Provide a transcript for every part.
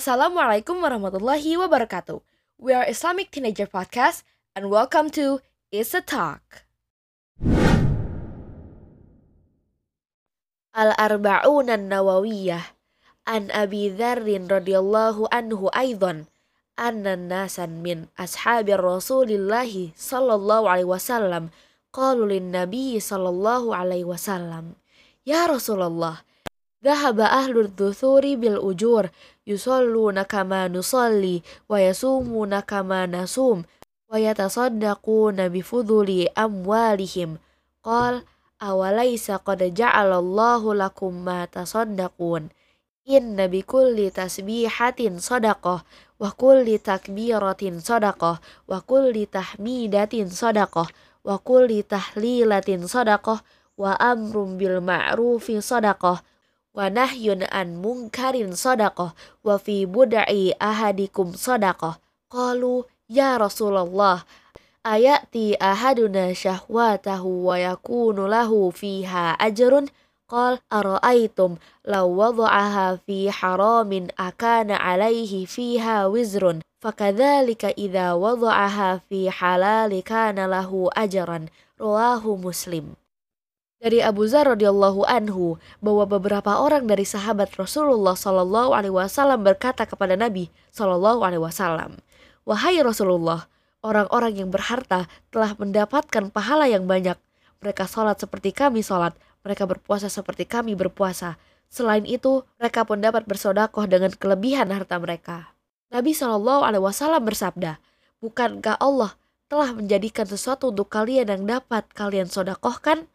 Assalamualaikum warahmatullahi wabarakatuh. We are Islamic Teenager Podcast and welcome to Is a Talk. Al-Arba'un An-Nawawiyah An Abi Dharrin radhiyallahu anhu aidan anna nasan min ashabi Rasulillahi sallallahu alaihi wasallam qalu lin Nabi sallallahu alaihi wasallam Ya Rasulullah Dhahaba ahlul dhuthuri bil ujur yusalluna kama nusalli wa yasumuna kama nasum wa yatasaddaquna bifuduli amwalihim. Qal awalaysa qad ja'alallahu lakum ma tasaddaqun? Inna bikulli tasbihatin sadaqah wa kulli takbiratin sadaqah wa kulli tahmidatin sadaqah wa kulli tahlilatin sadaqah wa amrum bil ma'rufi sadaqah wa nahyun an munkarin sadaqah wa fi bud'i ahadikum sadaqah. Qalu ya Rasulullah ayati ahaduna syahwatahu wa yakunu lahu fiha ajrun? Qal ara'aytum law wada'aha fi haramin akana alaihi fiha wizrun fakadzalika idza wada'aha fi halali kana lahu ajran. Rawahu muslim dari Abu Zar radhiyallahu anhu bahwa beberapa orang dari sahabat Rasulullah Shallallahu alaihi wasallam berkata kepada Nabi Shallallahu alaihi wasallam, "Wahai Rasulullah, orang-orang yang berharta telah mendapatkan pahala yang banyak. Mereka sholat seperti kami sholat, mereka berpuasa seperti kami berpuasa. Selain itu, mereka pun dapat bersodakoh dengan kelebihan harta mereka." Nabi Shallallahu alaihi wasallam bersabda, "Bukankah Allah telah menjadikan sesuatu untuk kalian yang dapat kalian sodakohkan?"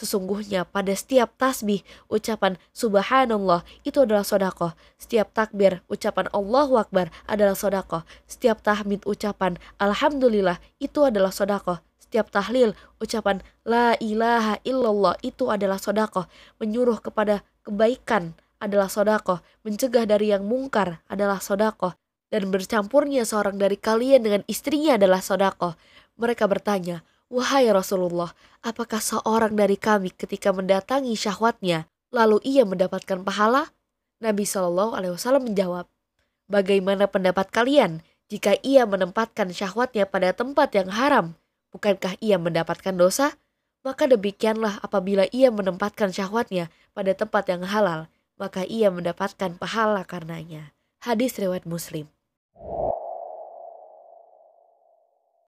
Sesungguhnya pada setiap tasbih, ucapan subhanallah itu adalah sodakoh. Setiap takbir, ucapan Allahu Akbar adalah sodakoh. Setiap tahmid, ucapan Alhamdulillah itu adalah sodakoh. Setiap tahlil, ucapan La ilaha illallah itu adalah sodakoh. Menyuruh kepada kebaikan adalah sodakoh. Mencegah dari yang mungkar adalah sodakoh. Dan bercampurnya seorang dari kalian dengan istrinya adalah sodakoh. Mereka bertanya, Wahai Rasulullah, apakah seorang dari kami ketika mendatangi syahwatnya, lalu ia mendapatkan pahala? Nabi Shallallahu Alaihi Wasallam menjawab, Bagaimana pendapat kalian jika ia menempatkan syahwatnya pada tempat yang haram? Bukankah ia mendapatkan dosa? Maka demikianlah apabila ia menempatkan syahwatnya pada tempat yang halal, maka ia mendapatkan pahala karenanya. Hadis riwayat Muslim.